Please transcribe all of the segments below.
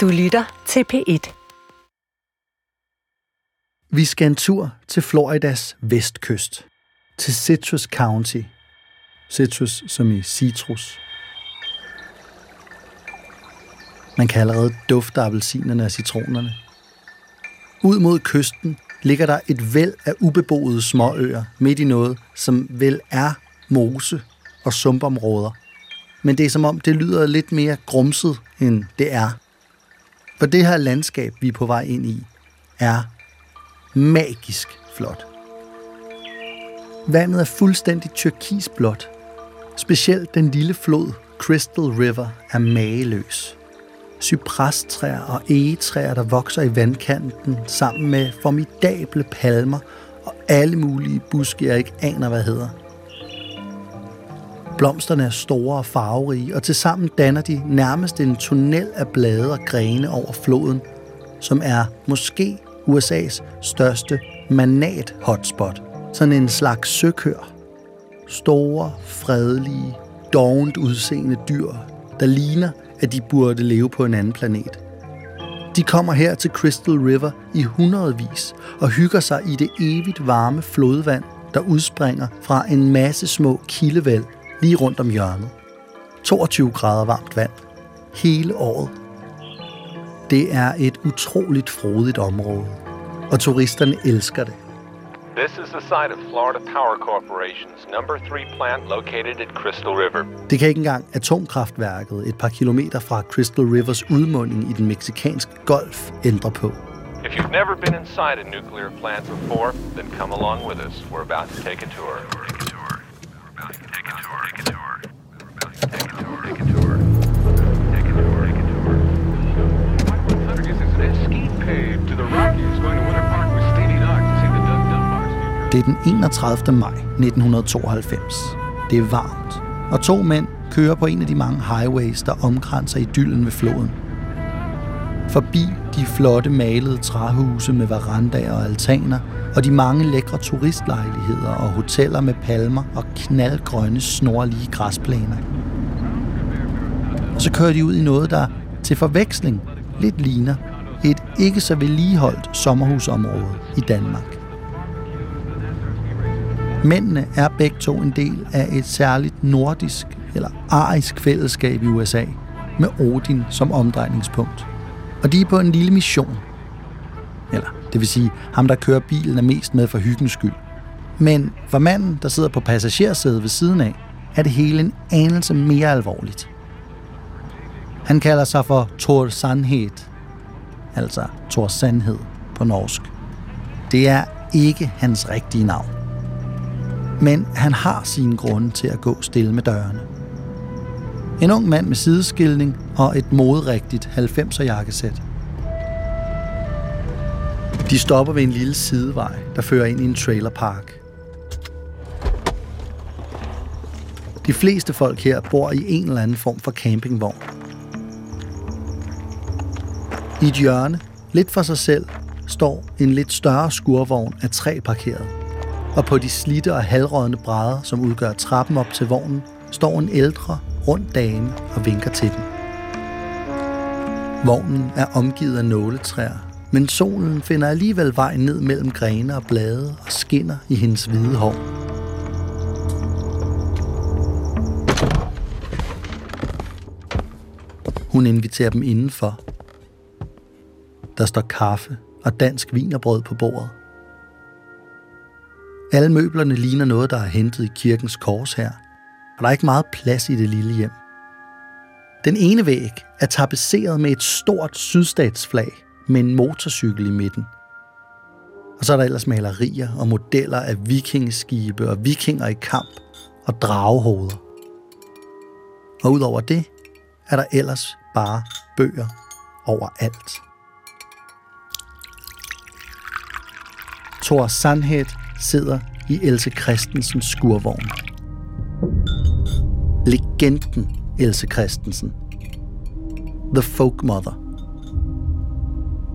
Du lytter til P1. Vi skal en tur til Floridas vestkyst, til Citrus County. Citrus som i citrus. Man kan allerede dufte appelsinerne og citronerne. Ud mod kysten ligger der et væld af ubeboede småøer midt i noget, som vel er mose og sumpområder. Men det er som om, det lyder lidt mere grumset, end det er. For det her landskab, vi er på vej ind i, er magisk flot. Vandet er fuldstændig turkisblåt. Specielt den lille flod Crystal River er mageløs. Cypresstræer og egetræer, der vokser i vandkanten sammen med formidable palmer og alle mulige buske, jeg ikke aner, hvad hedder. Blomsterne er store og farverige, og tilsammen danner de nærmest en tunnel af blade og grene over floden, som er måske USA's største manat-hotspot. Sådan en slags søkør. Store, fredelige, dovent udseende dyr, der ligner, at de burde leve på en anden planet. De kommer her til Crystal River i hundredvis og hygger sig i det evigt varme flodvand, der udspringer fra en masse små kildevæld lige rundt om hjørnet. 22 grader varmt vand. Hele året. Det er et utroligt frodigt område, og turisterne elsker det. This is the site of Florida Power Corporation's number 3 plant located at Crystal River. Det kan ikke engang atomkraftværket et par kilometer fra Crystal Rivers udmunding i den meksikanske golf ændre på. If you've never been inside a nuclear plant before, then come along with us. We're about to take a tour. Det er den 31. maj 1992. Det er varmt, og to mænd kører på en af de mange highways, der omkranser idyllen ved floden. Forbi de flotte malede træhuse med verandaer og altaner, og de mange lækre turistlejligheder og hoteller med palmer og knaldgrønne, snorlige græsplæner. Og så kører de ud i noget, der til forveksling lidt ligner et ikke så vedligeholdt sommerhusområde i Danmark. Mændene er begge to en del af et særligt nordisk eller arisk fællesskab i USA, med Odin som omdrejningspunkt. Og de er på en lille mission. Eller, det vil sige, ham der kører bilen er mest med for hyggens skyld. Men for manden, der sidder på passagersædet ved siden af, er det hele en anelse mere alvorligt. Han kalder sig for Thor Sandhed, altså Thor Sandhed på norsk. Det er ikke hans rigtige navn. Men han har sine grunde til at gå stille med dørene. En ung mand med sideskilning og et moderigtigt 90'er jakkesæt. De stopper ved en lille sidevej, der fører ind i en trailerpark. De fleste folk her bor i en eller anden form for campingvogn. I et hjørne, lidt for sig selv, står en lidt større skurvogn af træ parkeret. Og på de slitte og halvrådne brædder, som udgør trappen op til vognen, står en ældre, rund dame og vinker til den. Vognen er omgivet af nåletræer, men solen finder alligevel vej ned mellem grene og blade og skinner i hendes hvide hår. Hun inviterer dem indenfor. Der står kaffe og dansk vinerbrød på bordet. Alle møblerne ligner noget, der er hentet i kirkens kors her, og der er ikke meget plads i det lille hjem. Den ene væg er tapetseret med et stort sydstatsflag med en motorcykel i midten. Og så er der ellers malerier og modeller af vikingeskibe og vikinger i kamp og dragehoveder. Og udover det er der ellers bare bøger overalt. Thor Sandhed sidder i Else Christensens skurvogn. Legenden Else Christensen. The Folk Mother.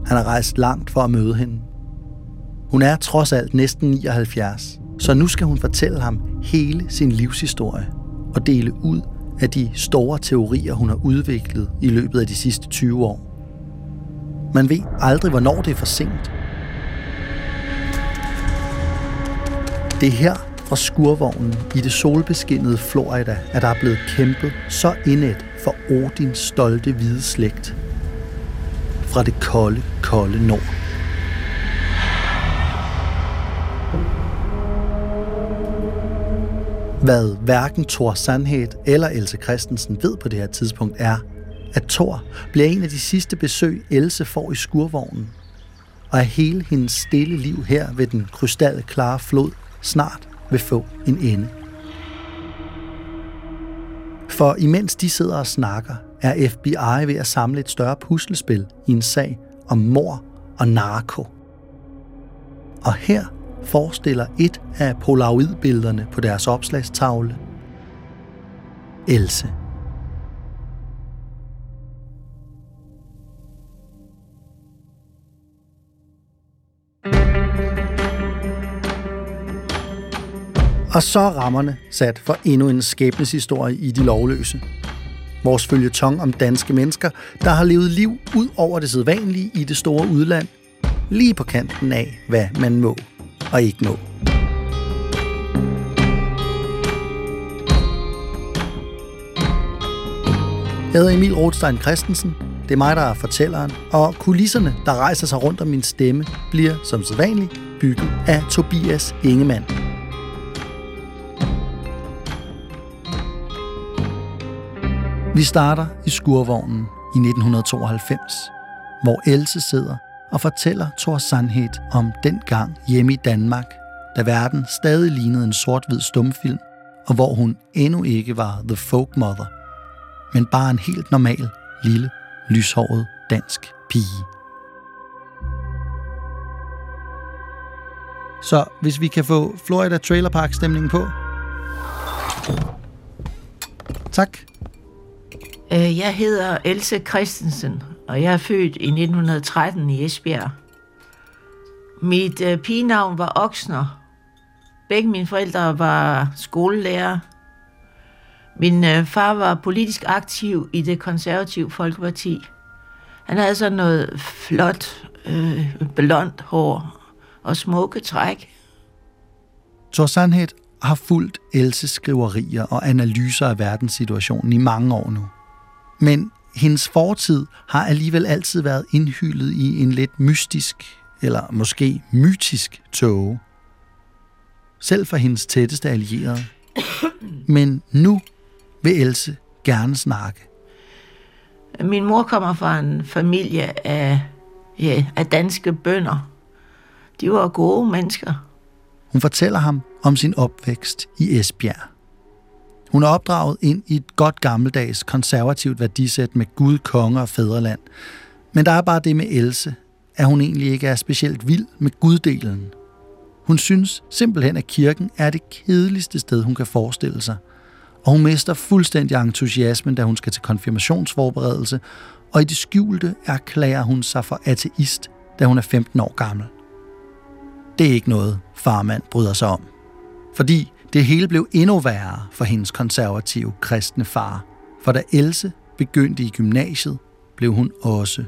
Han har rejst langt for at møde hende. Hun er trods alt næsten 79, så nu skal hun fortælle ham hele sin livshistorie og dele ud af de store teorier, hun har udviklet i løbet af de sidste 20 år. Man ved aldrig, hvornår det er for sent. Det er her fra skurvognen i det solbeskinnede Florida, at der er blevet kæmpet så indet for Odins stolte hvide slægt. Fra det kolde, kolde nord. Hvad hverken Thor Sandhed eller Else Christensen ved på det her tidspunkt er, at Thor bliver en af de sidste besøg, Else får i skurvognen, og at hele hendes stille liv her ved den krystalklare flod snart vil få en ende. For imens de sidder og snakker, er FBI ved at samle et større puslespil i en sag om mor og narko. Og her forestiller et af polaroidbillederne på deres opslagstavle Else. Og så er rammerne sat for endnu en skæbneshistorie i De Lovløse. Vores følgetong om danske mennesker, der har levet liv ud over det sædvanlige i det store udland, lige på kanten af, hvad man må og ikke må. Jeg hedder Emil Rothstein Christensen. Det er mig, der er fortælleren, og kulisserne, der rejser sig rundt om min stemme, bliver som sædvanligt bygget af Tobias Ingemann. Vi starter i skurvognen i 1992, hvor Else sidder og fortæller Thor Sandhed om den gang hjemme i Danmark, da verden stadig lignede en sort-hvid stumfilm, og hvor hun endnu ikke var The Folk Mother, men bare en helt normal, lille, lyshåret dansk pige. Så hvis vi kan få Florida Trailer Park stemningen på. Tak. Øh, jeg hedder Else Christensen, og jeg er født i 1913 i Esbjerg. Mit øh, pigenavn var Oksner. Begge mine forældre var skolelærer. Min øh, far var politisk aktiv i det konservative Folkeparti. Han havde sådan noget flot, øh, blondt hår og smukke træk. Thor Sandhed har fulgt Elses skriverier og analyser af verdenssituationen i mange år nu. Men hendes fortid har alligevel altid været indhyllet i en lidt mystisk, eller måske mytisk tåge. Selv for hendes tætteste allierede. Men nu vil Else gerne snakke. Min mor kommer fra en familie af, ja, af danske bønder. De var gode mennesker. Hun fortæller ham om sin opvækst i Esbjerg. Hun er opdraget ind i et godt gammeldags konservativt værdisæt med Gud, konge og fædreland. Men der er bare det med Else, at hun egentlig ikke er specielt vild med guddelen. Hun synes simpelthen, at kirken er det kedeligste sted, hun kan forestille sig. Og hun mister fuldstændig entusiasmen, da hun skal til konfirmationsforberedelse, og i det skjulte erklærer hun sig for ateist, da hun er 15 år gammel. Det er ikke noget, farmand bryder sig om. Fordi det hele blev endnu værre for hendes konservative kristne far. For da Else begyndte i gymnasiet, blev hun også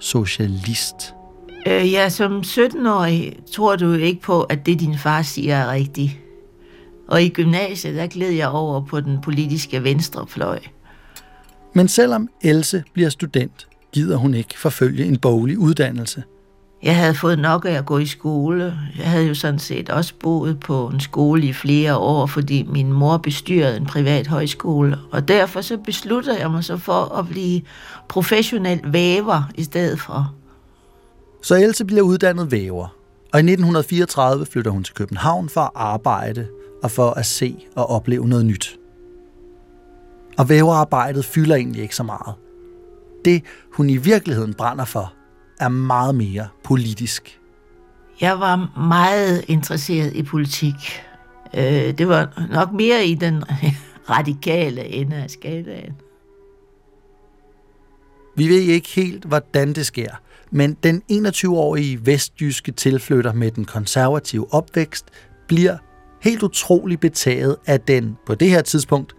socialist. Øh, ja, som 17-årig tror du ikke på, at det din far siger er rigtigt. Og i gymnasiet, der gled jeg over på den politiske venstrefløj. Men selvom Else bliver student, gider hun ikke forfølge en boglig uddannelse. Jeg havde fået nok af at gå i skole. Jeg havde jo sådan set også boet på en skole i flere år, fordi min mor bestyrede en privat højskole. Og derfor så besluttede jeg mig så for at blive professionel væver i stedet for. Så Else bliver uddannet væver, og i 1934 flytter hun til København for at arbejde og for at se og opleve noget nyt. Og væverarbejdet fylder egentlig ikke så meget. Det, hun i virkeligheden brænder for, er meget mere politisk. Jeg var meget interesseret i politik. Øh, Det var nok mere i den radikale ende af skalaen. Vi ved ikke helt, hvordan det sker, men den 21-årige vestjyske tilflytter med den konservative opvækst bliver helt utrolig betaget af den, på det her tidspunkt,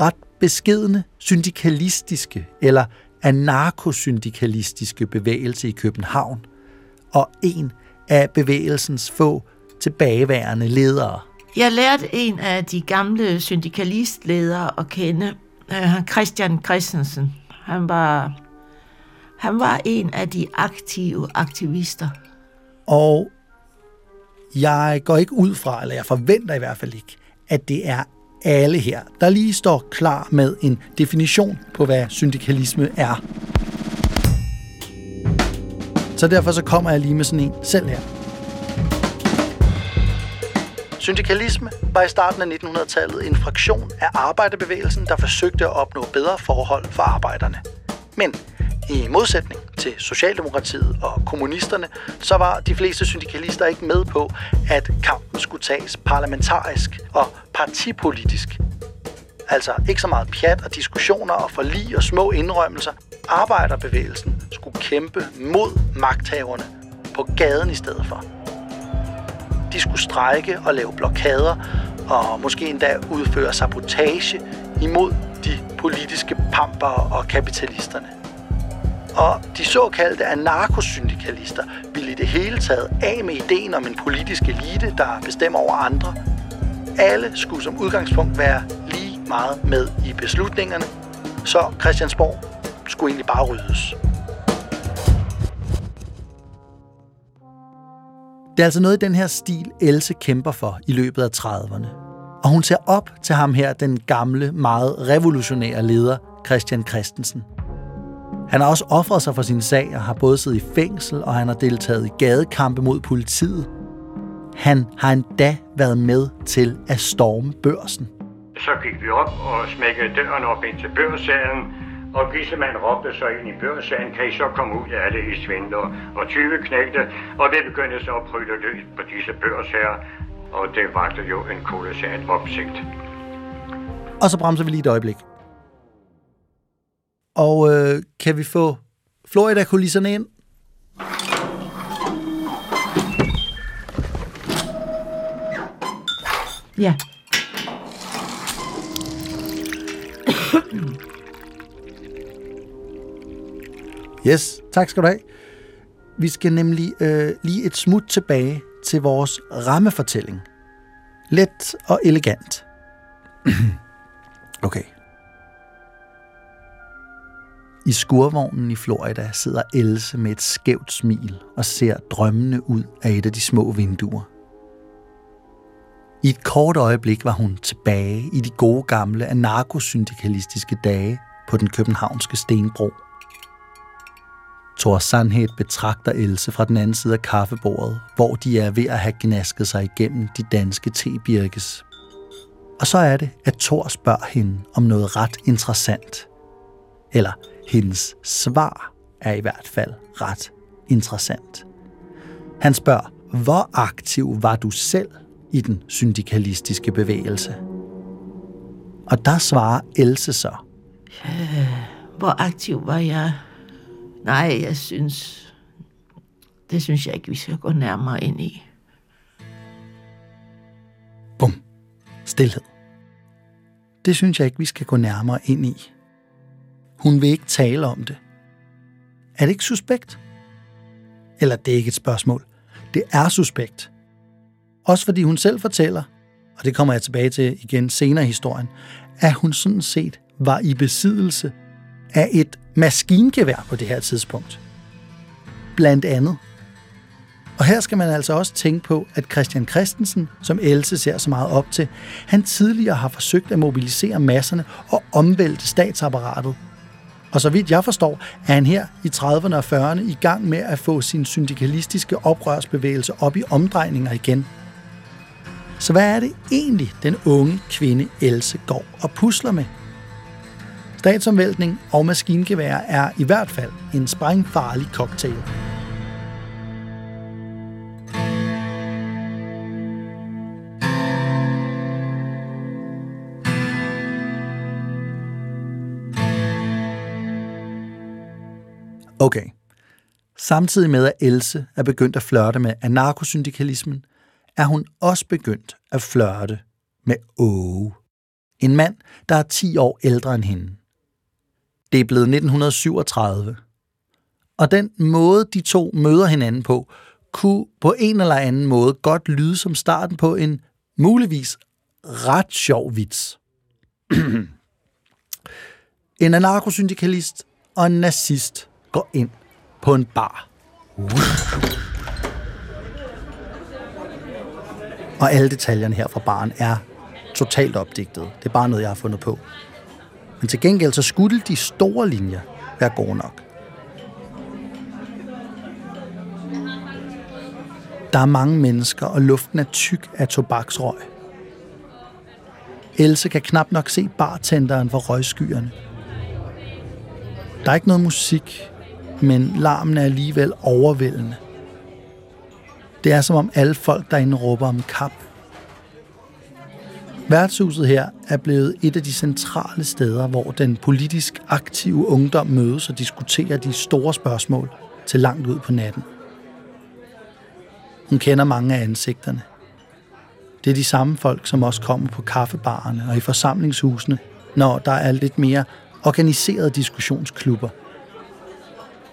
ret beskedne, syndikalistiske eller anarkosyndikalistiske bevægelse i København, og en af bevægelsens få tilbageværende ledere. Jeg lærte en af de gamle syndikalistledere at kende, øh, Christian Christensen. Han var, han var en af de aktive aktivister. Og jeg går ikke ud fra, eller jeg forventer i hvert fald ikke, at det er alle her, der lige står klar med en definition på, hvad syndikalisme er. Så derfor så kommer jeg lige med sådan en selv her. Syndikalisme var i starten af 1900-tallet en fraktion af arbejderbevægelsen, der forsøgte at opnå bedre forhold for arbejderne. Men i modsætning til Socialdemokratiet og kommunisterne, så var de fleste syndikalister ikke med på, at kampen skulle tages parlamentarisk og partipolitisk. Altså ikke så meget pjat og diskussioner og forlig og små indrømmelser. Arbejderbevægelsen skulle kæmpe mod magthaverne på gaden i stedet for. De skulle strejke og lave blokader og måske endda udføre sabotage imod de politiske pamper og kapitalisterne. Og de såkaldte anarkosyndikalister ville i det hele taget af med ideen om en politisk elite, der bestemmer over andre. Alle skulle som udgangspunkt være lige meget med i beslutningerne, så Christiansborg skulle egentlig bare ryddes. Det er altså noget i den her stil, Else kæmper for i løbet af 30'erne. Og hun ser op til ham her, den gamle, meget revolutionære leder, Christian Christensen – han har også offret sig for sin sag og har både siddet i fængsel, og han har deltaget i gadekampe mod politiet. Han har endda været med til at storme børsen. Så gik vi op og smækkede døren op ind til børsalen, og Gissemann råbte så ind i børsalen, kan I så komme ud af det i svindler og 20 knægte, og det begyndte så at prøve løs på disse her, og det vagte jo en kolossal opsigt. Og så bremser vi lige et øjeblik. Og øh, kan vi få Florida-kulisserne ind? Ja. Yes, tak skal du have. Vi skal nemlig øh, lige et smut tilbage til vores rammefortælling. Let og elegant. okay. I skurvognen i Florida sidder Else med et skævt smil og ser drømmende ud af et af de små vinduer. I et kort øjeblik var hun tilbage i de gode gamle anarkosyndikalistiske dage på den københavnske stenbro. Thor Sandhed betragter Else fra den anden side af kaffebordet, hvor de er ved at have gnasket sig igennem de danske tebirkes. Og så er det, at Thor spørger hende om noget ret interessant. Eller hendes svar er i hvert fald ret interessant. Han spørger, hvor aktiv var du selv i den syndikalistiske bevægelse? Og der svarer Else så. Øh, hvor aktiv var jeg? Nej, jeg synes... Det synes jeg ikke, vi skal gå nærmere ind i. Bum. Stilhed. Det synes jeg ikke, vi skal gå nærmere ind i. Hun vil ikke tale om det. Er det ikke suspekt? Eller det er ikke et spørgsmål. Det er suspekt. Også fordi hun selv fortæller, og det kommer jeg tilbage til igen senere i historien, at hun sådan set var i besiddelse af et maskingevær på det her tidspunkt. Blandt andet. Og her skal man altså også tænke på, at Christian Christensen, som Else ser så meget op til, han tidligere har forsøgt at mobilisere masserne og omvælte statsapparatet og så vidt jeg forstår, er han her i 30'erne og 40'erne i gang med at få sin syndikalistiske oprørsbevægelse op i omdrejninger igen. Så hvad er det egentlig, den unge kvinde Else går og pusler med? Statsomvæltning og maskingevær er i hvert fald en sprængfarlig cocktail. Okay. Samtidig med, at Else er begyndt at flørte med anarkosyndikalismen, er hun også begyndt at flørte med Åge. En mand, der er 10 år ældre end hende. Det er blevet 1937. Og den måde, de to møder hinanden på, kunne på en eller anden måde godt lyde som starten på en muligvis ret sjov vits. en anarkosyndikalist og en nazist går ind på en bar. Og alle detaljerne her fra baren er totalt opdigtet. Det er bare noget, jeg har fundet på. Men til gengæld så skulle de store linjer være gode nok. Der er mange mennesker, og luften er tyk af tobaksrøg. Else kan knap nok se bartenderen for røgskyerne. Der er ikke noget musik, men larmen er alligevel overvældende. Det er som om alle folk derinde råber om kap. Værtshuset her er blevet et af de centrale steder, hvor den politisk aktive ungdom mødes og diskuterer de store spørgsmål til langt ud på natten. Hun kender mange af ansigterne. Det er de samme folk, som også kommer på kaffebarerne og i forsamlingshusene, når der er lidt mere organiserede diskussionsklubber.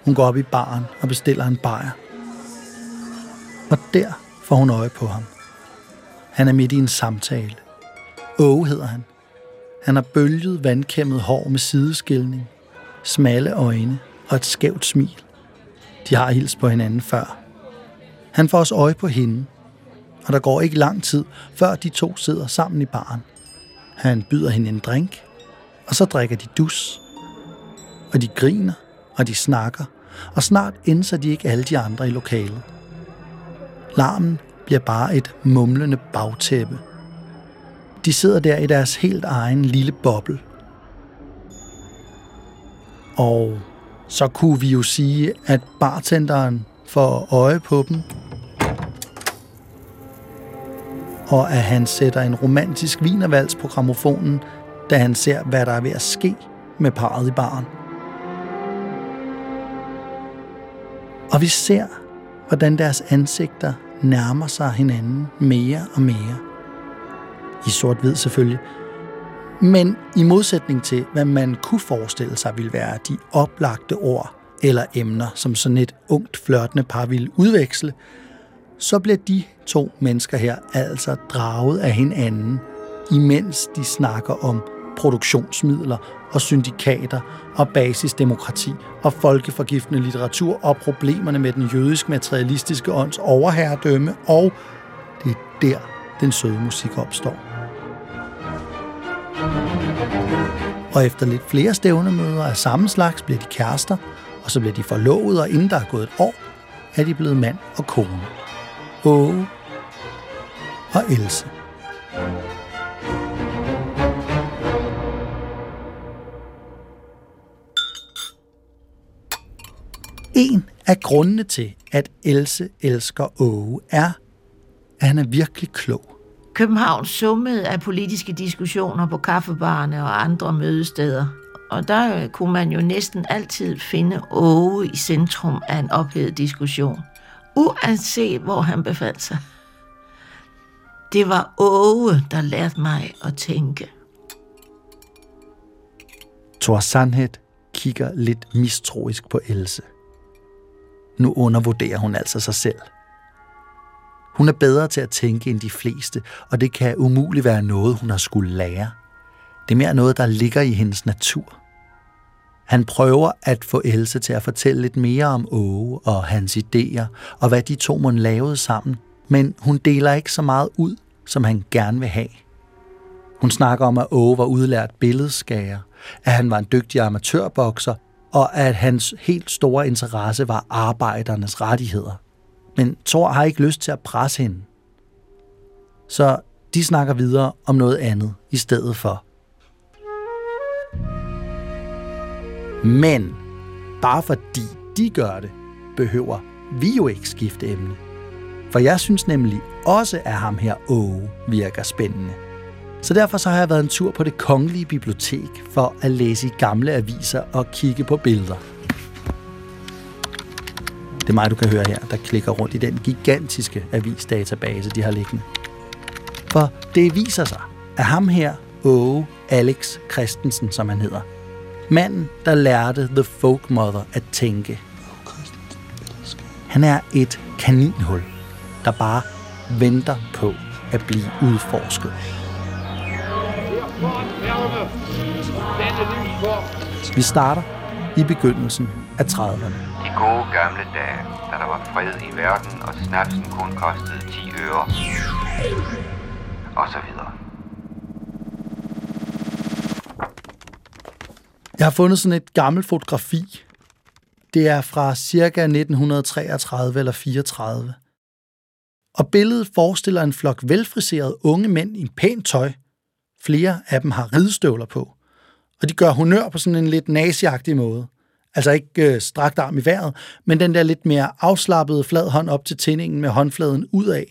Hun går op i baren og bestiller en bajer. Og der får hun øje på ham. Han er midt i en samtale. Åge hedder han. Han har bølget, vandkæmmet hår med sideskilning, smalle øjne og et skævt smil. De har hils på hinanden før. Han får også øje på hende, og der går ikke lang tid, før de to sidder sammen i baren. Han byder hende en drink, og så drikker de dus. Og de griner, og de snakker, og snart indser de ikke alle de andre i lokalet. Larmen bliver bare et mumlende bagtæppe. De sidder der i deres helt egen lille boble. Og så kunne vi jo sige, at bartenderen får øje på dem, og at han sætter en romantisk vinervals på gramofonen, da han ser, hvad der er ved at ske med parret i baren. Og vi ser, hvordan deres ansigter nærmer sig hinanden mere og mere. I sort-hvid selvfølgelig. Men i modsætning til, hvad man kunne forestille sig ville være de oplagte ord eller emner, som sådan et ungt flørtende par ville udveksle, så bliver de to mennesker her altså draget af hinanden, imens de snakker om produktionsmidler og syndikater og basisdemokrati og folkeforgiftende litteratur og problemerne med den jødisk materialistiske ånds overherredømme, og det er der, den søde musik opstår. Og efter lidt flere stævnemøder af samme slags bliver de kærester, og så bliver de forlovet, og inden der er gået et år, er de blevet mand og kone. Åge og Else. En af grundene til, at Else elsker Åge, er, at han er virkelig klog. København summede af politiske diskussioner på kaffebarne og andre mødesteder. Og der kunne man jo næsten altid finde Åge i centrum af en ophedet diskussion. Uanset hvor han befandt sig. Det var Åge, der lærte mig at tænke. Thor Sandhed kigger lidt mistroisk på Else. Nu undervurderer hun altså sig selv. Hun er bedre til at tænke end de fleste, og det kan umuligt være noget, hun har skulle lære. Det er mere noget, der ligger i hendes natur. Han prøver at få Else til at fortælle lidt mere om Åge og hans idéer, og hvad de to mon lavede sammen, men hun deler ikke så meget ud, som han gerne vil have. Hun snakker om, at Åge var udlært billedskærer, at han var en dygtig amatørbokser, og at hans helt store interesse var arbejdernes rettigheder. Men Thor har ikke lyst til at presse hende. Så de snakker videre om noget andet i stedet for. Men bare fordi de gør det, behøver vi jo ikke skifte emne. For jeg synes nemlig også, at ham her Åge virker spændende. Så derfor så har jeg været en tur på det kongelige bibliotek for at læse i gamle aviser og kigge på billeder. Det er mig, du kan høre her, der klikker rundt i den gigantiske avisdatabase, de har liggende. For det viser sig, at ham her, Åge Alex Christensen, som han hedder, Manden, der lærte The Folk Mother at tænke. Han er et kaninhul, der bare venter på at blive udforsket. Vi starter i begyndelsen af 30'erne. De gode gamle dage, da der var fred i verden, og snapsen kun kostede 10 øre. Og så videre. Jeg har fundet sådan et gammelt fotografi. Det er fra cirka 1933 eller 34. Og billedet forestiller en flok velfriserede unge mænd i pænt tøj. Flere af dem har ridestøvler på. Og de gør honør på sådan en lidt naziagtig måde. Altså ikke øh, strakt arm i vejret, men den der lidt mere afslappede flad hånd op til tændingen med håndfladen udad.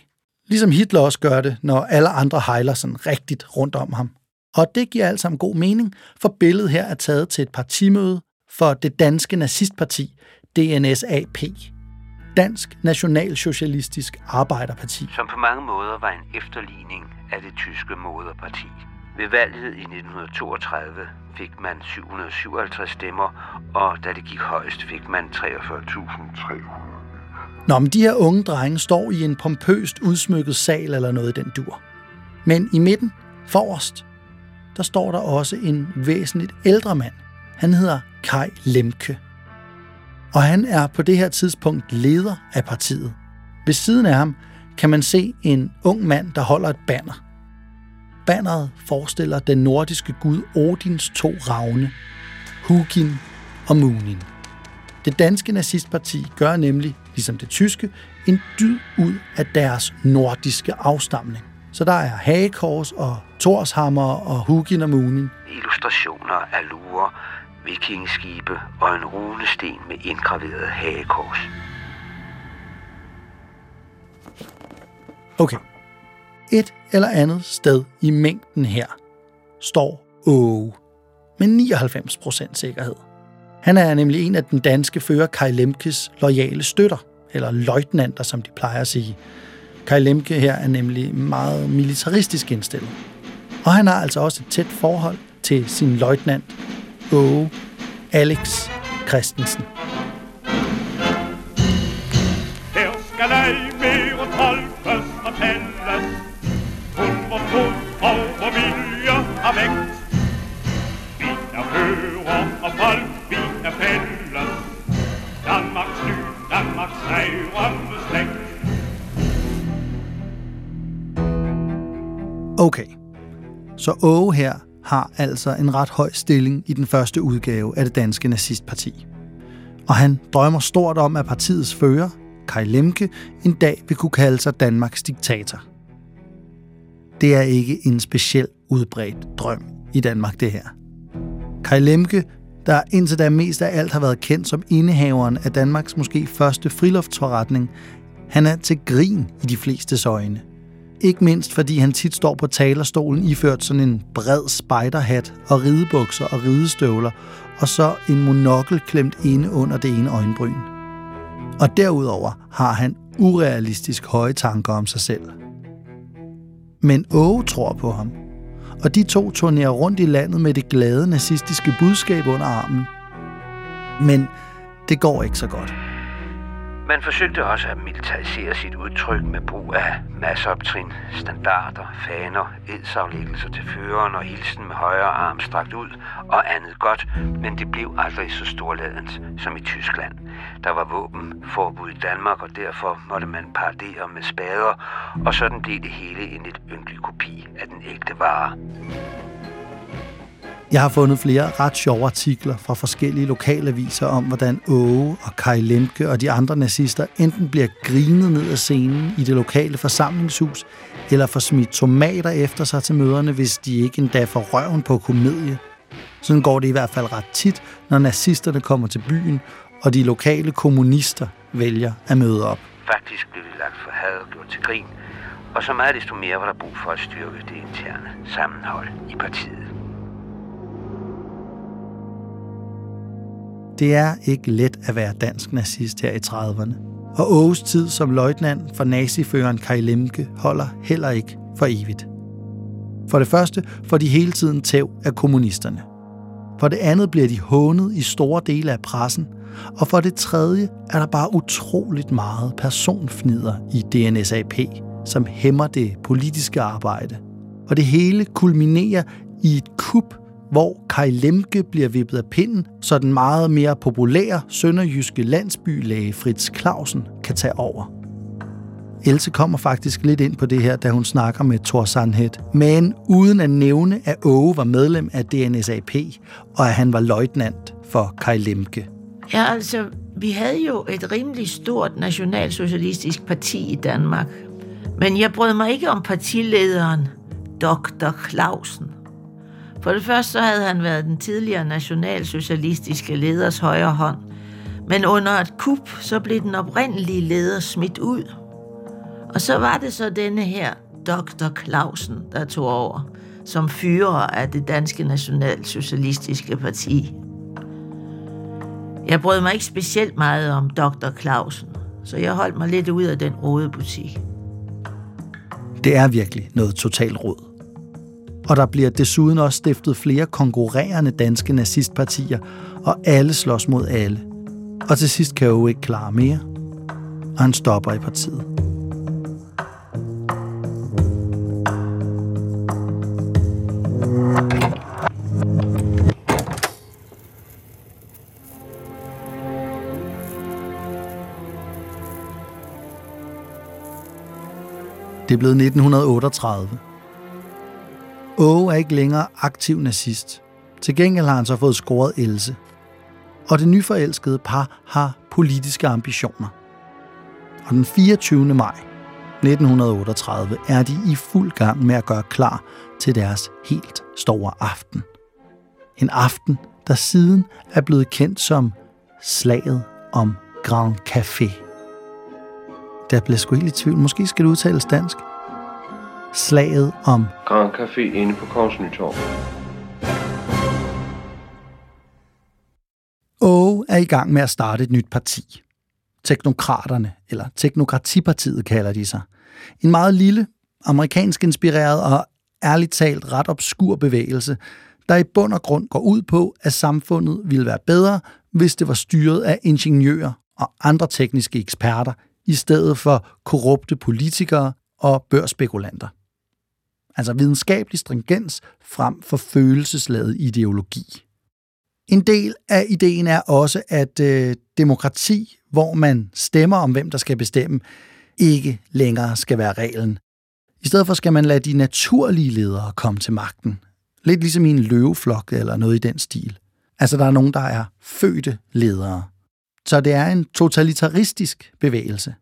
Ligesom Hitler også gør det, når alle andre hejler sådan rigtigt rundt om ham. Og det giver alt sammen god mening, for billedet her er taget til et partimøde for det danske nazistparti, DNSAP. Dansk Nationalsocialistisk Arbejderparti. Som på mange måder var en efterligning af det tyske moderparti. Ved valget i 1932 fik man 757 stemmer, og da det gik højst, fik man 43.300. Nå, men de her unge drenge står i en pompøst udsmykket sal eller noget i den dur. Men i midten, forrest, der står der også en væsentligt ældre mand. Han hedder Kai Lemke. Og han er på det her tidspunkt leder af partiet. Ved siden af ham kan man se en ung mand, der holder et banner. Banneret forestiller den nordiske gud Odins to ravne, Hugin og Munin. Det danske nazistparti gør nemlig, ligesom det tyske, en dyd ud af deres nordiske afstamning. Så der er hagekors og torshammer og Hugin og Munin. Illustrationer af lurer, vikingskibe og en runesten med indgraveret hagekors. Okay. Et eller andet sted i mængden her står Åge med 99% sikkerhed. Han er nemlig en af den danske fører Kai Lemkes loyale støtter, eller løjtnanter, som de plejer at sige. Kai Lemke her er nemlig meget militaristisk indstillet. Og han har altså også et tæt forhold til sin løjtnant, Åge Alex Christensen. Okay, så Åge her har altså en ret høj stilling i den første udgave af det danske nazistparti. Og han drømmer stort om, at partiets fører, Kai Lemke, en dag vil kunne kalde sig Danmarks diktator. Det er ikke en speciel udbredt drøm i Danmark, det her. Kai Lemke, der indtil da mest af alt har været kendt som indehaveren af Danmarks måske første friluftsforretning, han er til grin i de fleste øjne – ikke mindst fordi han tit står på talerstolen iført sådan en bred spejderhat og ridebukser og ridestøvler, og så en monokkel klemt inde under det ene øjenbryn. Og derudover har han urealistisk høje tanker om sig selv. Men Åge tror på ham, og de to turnerer rundt i landet med det glade nazistiske budskab under armen. Men det går ikke så godt. Man forsøgte også at militarisere sit udtryk med brug af masseoptrin, standarder, faner, edsaflæggelser til føreren og hilsen med højre arm strakt ud og andet godt, men det blev aldrig så storladent som i Tyskland. Der var våbenforbud i Danmark, og derfor måtte man paradere med spader, og sådan blev det hele en lidt ynkelig kopi af den ægte vare. Jeg har fundet flere ret sjove artikler fra forskellige lokalaviser om, hvordan Åge og Kai Lemke og de andre nazister enten bliver grinet ned af scenen i det lokale forsamlingshus, eller får smidt tomater efter sig til møderne, hvis de ikke endda får røven på komedie. Sådan går det i hvert fald ret tit, når nazisterne kommer til byen, og de lokale kommunister vælger at møde op. Faktisk blev det lagt for had og gjort til grin, og så meget desto mere var der brug for at styrke det interne sammenhold i partiet. Det er ikke let at være dansk nazist her i 30'erne. Og Åges tid som løjtnant for naziføreren Kai Lemke holder heller ikke for evigt. For det første får de hele tiden tæv af kommunisterne. For det andet bliver de hånet i store dele af pressen. Og for det tredje er der bare utroligt meget personfnider i DNSAP, som hæmmer det politiske arbejde. Og det hele kulminerer i et kup, hvor Kai Lemke bliver vippet af pinden, så den meget mere populære sønderjyske landsbylæge Fritz Clausen kan tage over. Else kommer faktisk lidt ind på det her, da hun snakker med Thor Sandhed, men uden at nævne, at Åge var medlem af DNSAP, og at han var løjtnant for Kai Lemke. Ja, altså, vi havde jo et rimelig stort nationalsocialistisk parti i Danmark. Men jeg brød mig ikke om partilederen, Dr. Clausen. For det første så havde han været den tidligere nationalsocialistiske leders højre hånd. Men under et kup, så blev den oprindelige leder smidt ud – og så var det så denne her Dr. Clausen, der tog over som fyrer af det danske nationalsocialistiske parti. Jeg brød mig ikke specielt meget om Dr. Clausen, så jeg holdt mig lidt ud af den butik. Det er virkelig noget totalt råd. Og der bliver desuden også stiftet flere konkurrerende danske nazistpartier, og alle slås mod alle. Og til sidst kan jo ikke klare mere, og han stopper i partiet. Det er blevet 1938. Åge er ikke længere aktiv nazist. Til gengæld har han så fået scoret Else. Og det nyforelskede par har politiske ambitioner. Og den 24. maj 1938 er de i fuld gang med at gøre klar til deres helt store aften. En aften, der siden er blevet kendt som slaget om Grand Café. Der blev sgu helt i tvivl. Måske skal det udtales dansk. Slaget om Grand Café inde på Kongens Nytorv. Åge er i gang med at starte et nyt parti. Teknokraterne, eller Teknokratipartiet kalder de sig. En meget lille, amerikansk inspireret og ærligt talt ret obskur bevægelse, der i bund og grund går ud på, at samfundet ville være bedre, hvis det var styret af ingeniører og andre tekniske eksperter, i stedet for korrupte politikere og børsspekulanter. Altså videnskabelig stringens frem for følelsesladet ideologi. En del af ideen er også, at øh, demokrati, hvor man stemmer om, hvem der skal bestemme, ikke længere skal være reglen. I stedet for skal man lade de naturlige ledere komme til magten. Lidt ligesom i en løveflok eller noget i den stil. Altså der er nogen, der er fødte ledere. Så det er en totalitaristisk bevægelse.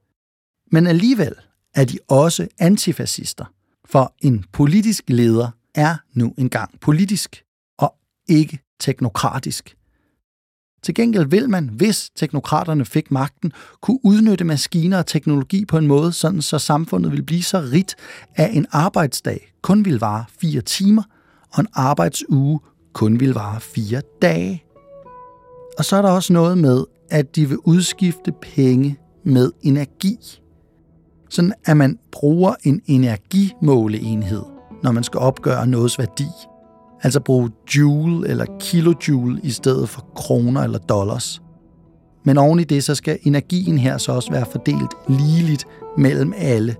Men alligevel er de også antifascister, for en politisk leder er nu engang politisk og ikke teknokratisk. Til gengæld vil man, hvis teknokraterne fik magten, kunne udnytte maskiner og teknologi på en måde, sådan så samfundet ville blive så rigt, at en arbejdsdag kun ville vare fire timer, og en arbejdsuge kun ville vare fire dage. Og så er der også noget med, at de vil udskifte penge med energi. Sådan at man bruger en energimåleenhed, når man skal opgøre nogens værdi. Altså bruge joule eller kilojoule i stedet for kroner eller dollars. Men oven i det, så skal energien her så også være fordelt ligeligt mellem alle.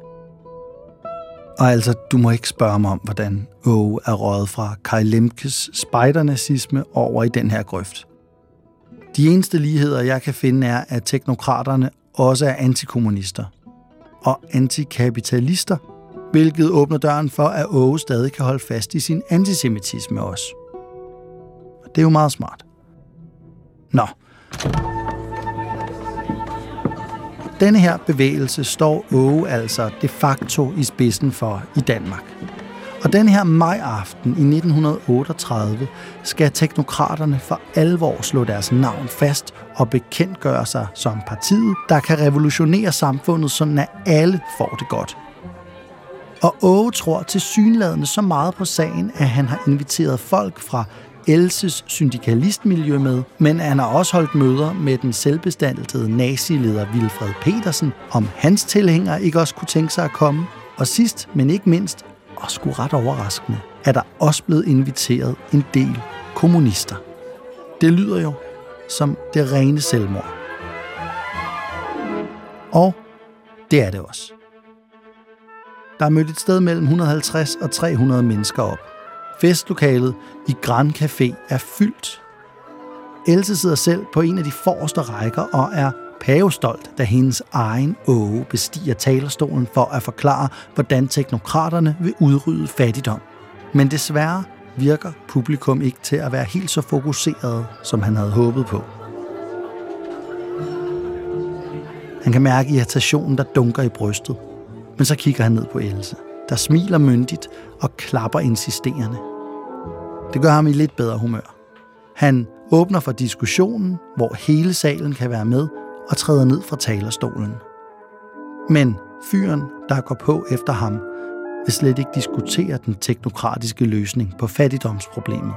Og altså, du må ikke spørge mig om, hvordan Åge er røget fra Kai Lemkes spejdernazisme over i den her grøft. De eneste ligheder, jeg kan finde, er, at teknokraterne også er antikommunister og antikapitalister, hvilket åbner døren for, at Åge stadig kan holde fast i sin antisemitisme også. Og det er jo meget smart. Nå. Denne her bevægelse står Åge altså de facto i spidsen for i Danmark. Og den her majaften i 1938 skal teknokraterne for alvor slå deres navn fast og bekendtgøre sig som partiet, der kan revolutionere samfundet, sådan at alle får det godt. Og Åge tror til synladende så meget på sagen, at han har inviteret folk fra Elses syndikalistmiljø med, men han har også holdt møder med den selvbestaltede nazileder Wilfred Petersen, om hans tilhængere ikke også kunne tænke sig at komme. Og sidst, men ikke mindst, og sgu ret overraskende, er der også blevet inviteret en del kommunister. Det lyder jo som det rene selvmord. Og det er det også. Der er mødt et sted mellem 150 og 300 mennesker op. Festlokalet i Grand Café er fyldt. Else sidder selv på en af de forreste rækker og er pavestolt, da hendes egen åge bestiger talerstolen for at forklare, hvordan teknokraterne vil udrydde fattigdom. Men desværre virker publikum ikke til at være helt så fokuseret, som han havde håbet på. Han kan mærke irritationen, der dunker i brystet. Men så kigger han ned på Else, der smiler myndigt og klapper insisterende. Det gør ham i lidt bedre humør. Han åbner for diskussionen, hvor hele salen kan være med, og træder ned fra talerstolen. Men fyren, der går på efter ham, vil slet ikke diskutere den teknokratiske løsning på fattigdomsproblemet.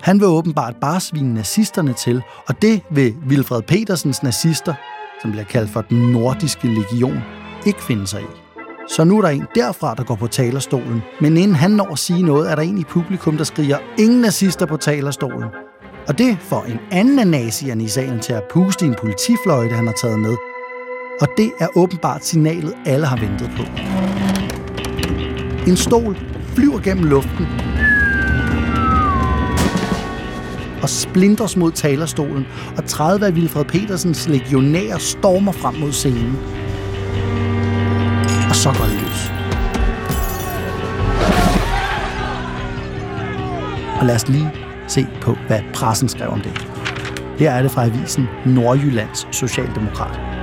Han vil åbenbart bare svine nazisterne til, og det vil Wilfred Petersens nazister, som bliver kaldt for den nordiske legion, ikke finde sig i. Så nu er der en derfra, der går på talerstolen, men inden han når at sige noget, er der en i publikum, der skriger, ingen nazister på talerstolen. Og det får en anden af nazierne i salen til at puste i en politifløjte, han har taget med. Og det er åbenbart signalet, alle har ventet på. En stol flyver gennem luften og splinters mod talerstolen, og 30 af Wilfred Petersens legionærer stormer frem mod scenen. Og så går det løs. Og lad os lige se på, hvad pressen skrev om det. Her er det fra avisen Nordjyllands Socialdemokrat.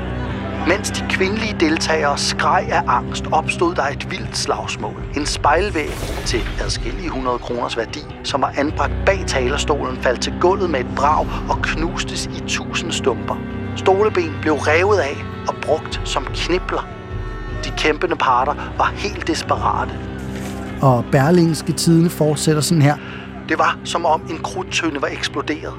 Mens de kvindelige deltagere skreg af angst, opstod der et vildt slagsmål. En spejlvæg til adskillige 100 kroners værdi, som var anbragt bag talerstolen, faldt til gulvet med et brag og knustes i tusind stumper. Stoleben blev revet af og brugt som knibler. De kæmpende parter var helt desperate. Og Berlingske Tidene fortsætter sådan her. Det var som om en krudtønde var eksploderet.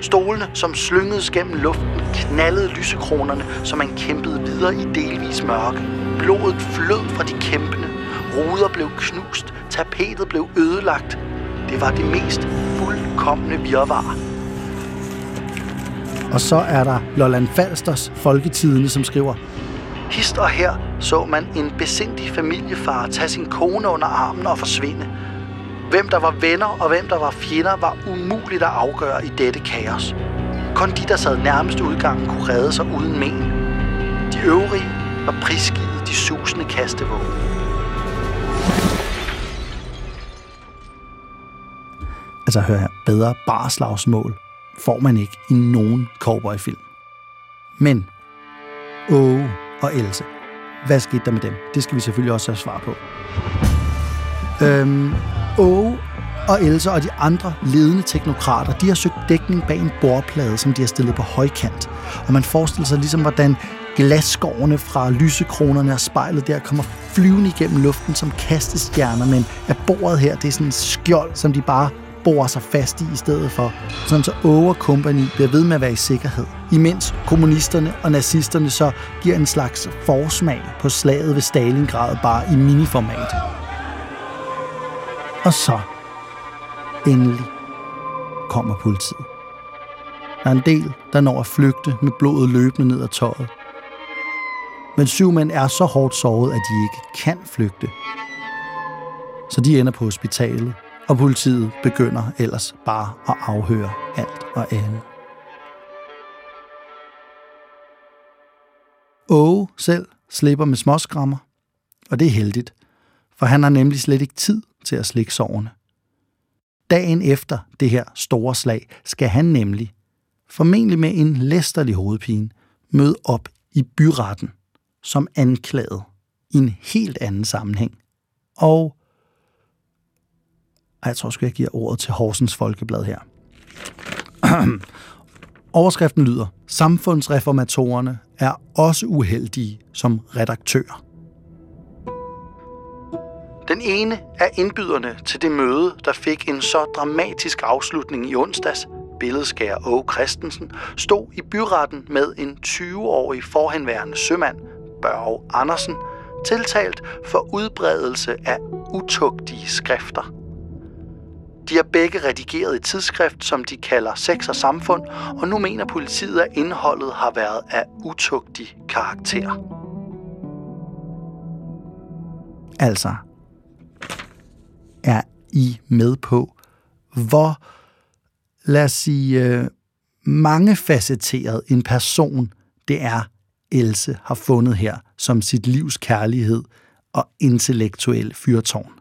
Stolene, som slyngedes gennem luften, knaldede lysekronerne, som man kæmpede videre i delvis mørke. Blodet flød fra de kæmpende. Ruder blev knust. Tapetet blev ødelagt. Det var det mest fuldkommende virvar. Og så er der Lolland Falsters Folketidene, som skriver, Hist og her så man en besindig familiefar tage sin kone under armen og forsvinde. Hvem der var venner og hvem der var fjender, var umuligt at afgøre i dette kaos. Kun de, der sad nærmest udgangen, kunne redde sig uden men. De øvrige var prisgivet de susende kastevågen. Altså hør her, bedre barslagsmål får man ikke i nogen cowboyfilm. Men, Åge og Else, hvad skete der med dem? Det skal vi selvfølgelig også have svar på. Øhm, Åge og Else og de andre ledende teknokrater, de har søgt dækning bag en bordplade, som de har stillet på højkant. Og man forestiller sig ligesom, hvordan glasskårene fra lysekronerne og spejlet der kommer flyvende igennem luften som kastestjerner, men at bordet her, det er sådan en skjold, som de bare borer sig fast i i stedet for, sådan så Over Company bliver ved med at være i sikkerhed. Imens kommunisterne og nazisterne så giver en slags forsmag på slaget ved Stalingrad bare i miniformat. Og så, endelig, kommer politiet. Der er en del, der når at flygte med blodet løbende ned ad tøjet. Men syv mænd er så hårdt såret, at de ikke kan flygte. Så de ender på hospitalet, og politiet begynder ellers bare at afhøre alt og alle. Åge selv slipper med småskrammer, og det er heldigt, for han har nemlig slet ikke tid til at slikke sårene. Dagen efter det her store slag skal han nemlig, formentlig med en læsterlig hovedpine, møde op i byretten som anklaget i en helt anden sammenhæng. Og jeg tror sgu, jeg giver ordet til Horsens Folkeblad her. Overskriften lyder, samfundsreformatorerne er også uheldige som redaktører. Den ene af indbyderne til det møde, der fik en så dramatisk afslutning i onsdags, billedskær Åge Christensen, stod i byretten med en 20-årig forhenværende sømand, Børge Andersen, tiltalt for udbredelse af utugtige skrifter. De har begge redigeret et tidsskrift, som de kalder Sex og Samfund, og nu mener politiet, at indholdet har været af utugtig karakter. Altså, er I med på, hvor, lad os sige, øh, mangefacetteret en person det er, Else har fundet her som sit livs kærlighed og intellektuel fyrtårn.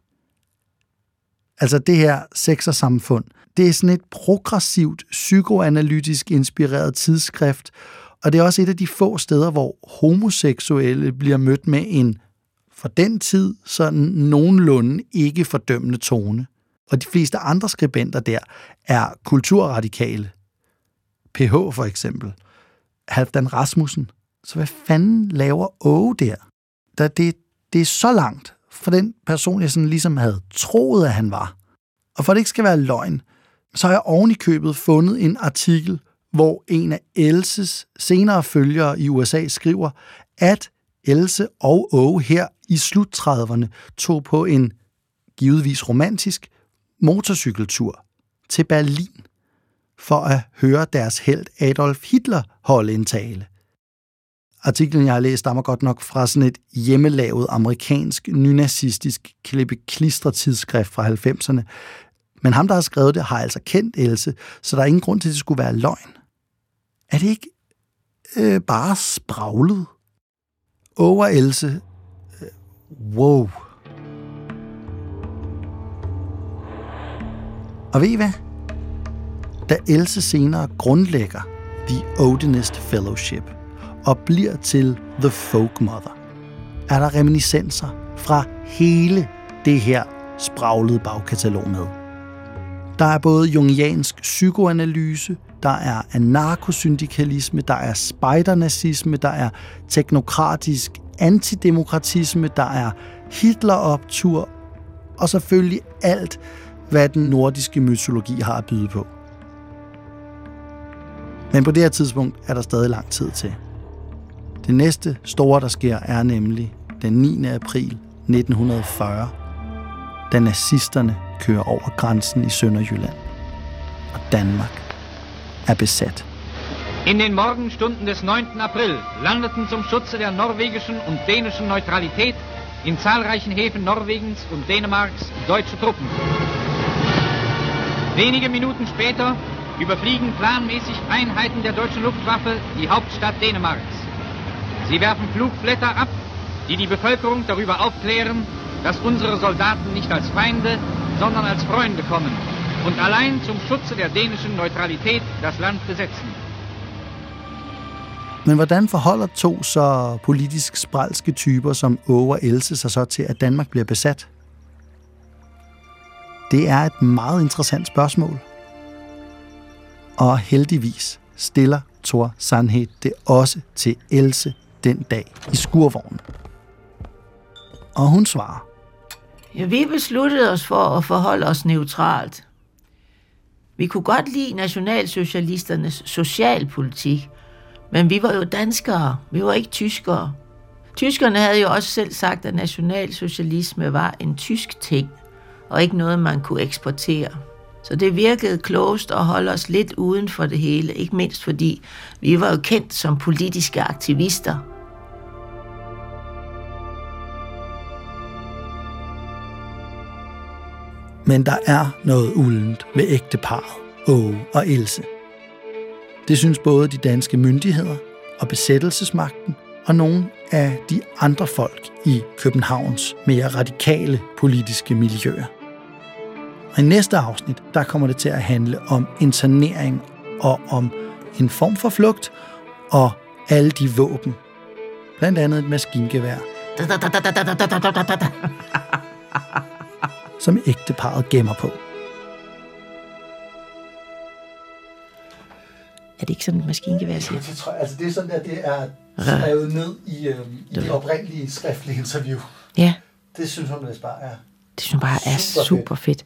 Altså det her sex og samfund, det er sådan et progressivt, psykoanalytisk inspireret tidsskrift, og det er også et af de få steder, hvor homoseksuelle bliver mødt med en for den tid sådan nogenlunde ikke fordømmende tone. Og de fleste andre skribenter der er kulturradikale. PH for eksempel. Halvdan Rasmussen. Så hvad fanden laver Åge der? der det, det er så langt fra den person, jeg sådan ligesom havde troet, at han var. Og for at det ikke skal være løgn, så har jeg oven i købet fundet en artikel, hvor en af Elses senere følgere i USA skriver, at Else og Åge her i slut 30'erne tog på en givetvis romantisk motorcykeltur til Berlin for at høre deres held Adolf Hitler holde en tale. Artiklen, jeg har læst, stammer godt nok fra sådan et hjemmelavet amerikansk nynazistisk klippe tidsskrift fra 90'erne. Men ham, der har skrevet det, har altså kendt Else, så der er ingen grund til, at det skulle være løgn. Er det ikke øh, bare spraglet? Over Else. Wow. Og ved I hvad? Da Else senere grundlægger The Odinist Fellowship og bliver til The Folk Mother, er der reminiscenser fra hele det her spraglede bagkatalog med. Der er både jungiansk psykoanalyse, der er anarkosyndikalisme, der er spejdernazisme, der er teknokratisk antidemokratisme, der er Hitler-optur, og selvfølgelig alt, hvad den nordiske mytologi har at byde på. Men på det her tidspunkt er der stadig lang tid til. Det næste store, der sker, er nemlig den 9. april 1940, da nazisterne kører over grænsen i Sønderjylland, og Danmark er besat. In den Morgenstunden des 9. April landeten zum Schutze der norwegischen und dänischen Neutralität in zahlreichen Häfen Norwegens und Dänemarks deutsche Truppen. Wenige Minuten später überfliegen planmäßig Einheiten der deutschen Luftwaffe die Hauptstadt Dänemarks. Sie werfen Flugblätter ab, die die Bevölkerung darüber aufklären, dass unsere Soldaten nicht als Feinde, sondern als Freunde kommen und allein zum Schutze der dänischen Neutralität das Land besetzen. Men hvordan forholder to så politisk spralske typer som Åge og Else sig så til, at Danmark bliver besat? Det er et meget interessant spørgsmål. Og heldigvis stiller Thor Sandhed det også til Else den dag i skurvognen. Og hun svarer. Ja, vi besluttede os for at forholde os neutralt. Vi kunne godt lide nationalsocialisternes socialpolitik, men vi var jo danskere, vi var ikke tyskere. Tyskerne havde jo også selv sagt, at nationalsocialisme var en tysk ting, og ikke noget, man kunne eksportere. Så det virkede klogest at holde os lidt uden for det hele, ikke mindst fordi vi var jo kendt som politiske aktivister. Men der er noget uldent med ægteparet, Åge og Else. Det synes både de danske myndigheder og besættelsesmagten og nogle af de andre folk i Københavns mere radikale politiske miljøer. Og i næste afsnit, der kommer det til at handle om internering og om en form for flugt og alle de våben. Blandt andet et maskingevær. som ægteparet gemmer på. Det ikke sådan et maskingevær, siger? Det, tror jeg, altså det er sådan, at det er skrevet ned i, øh, i det oprindelige skriftlige interview. Ja. Det synes hun vist bare er Det synes jeg bare er Super super fedt.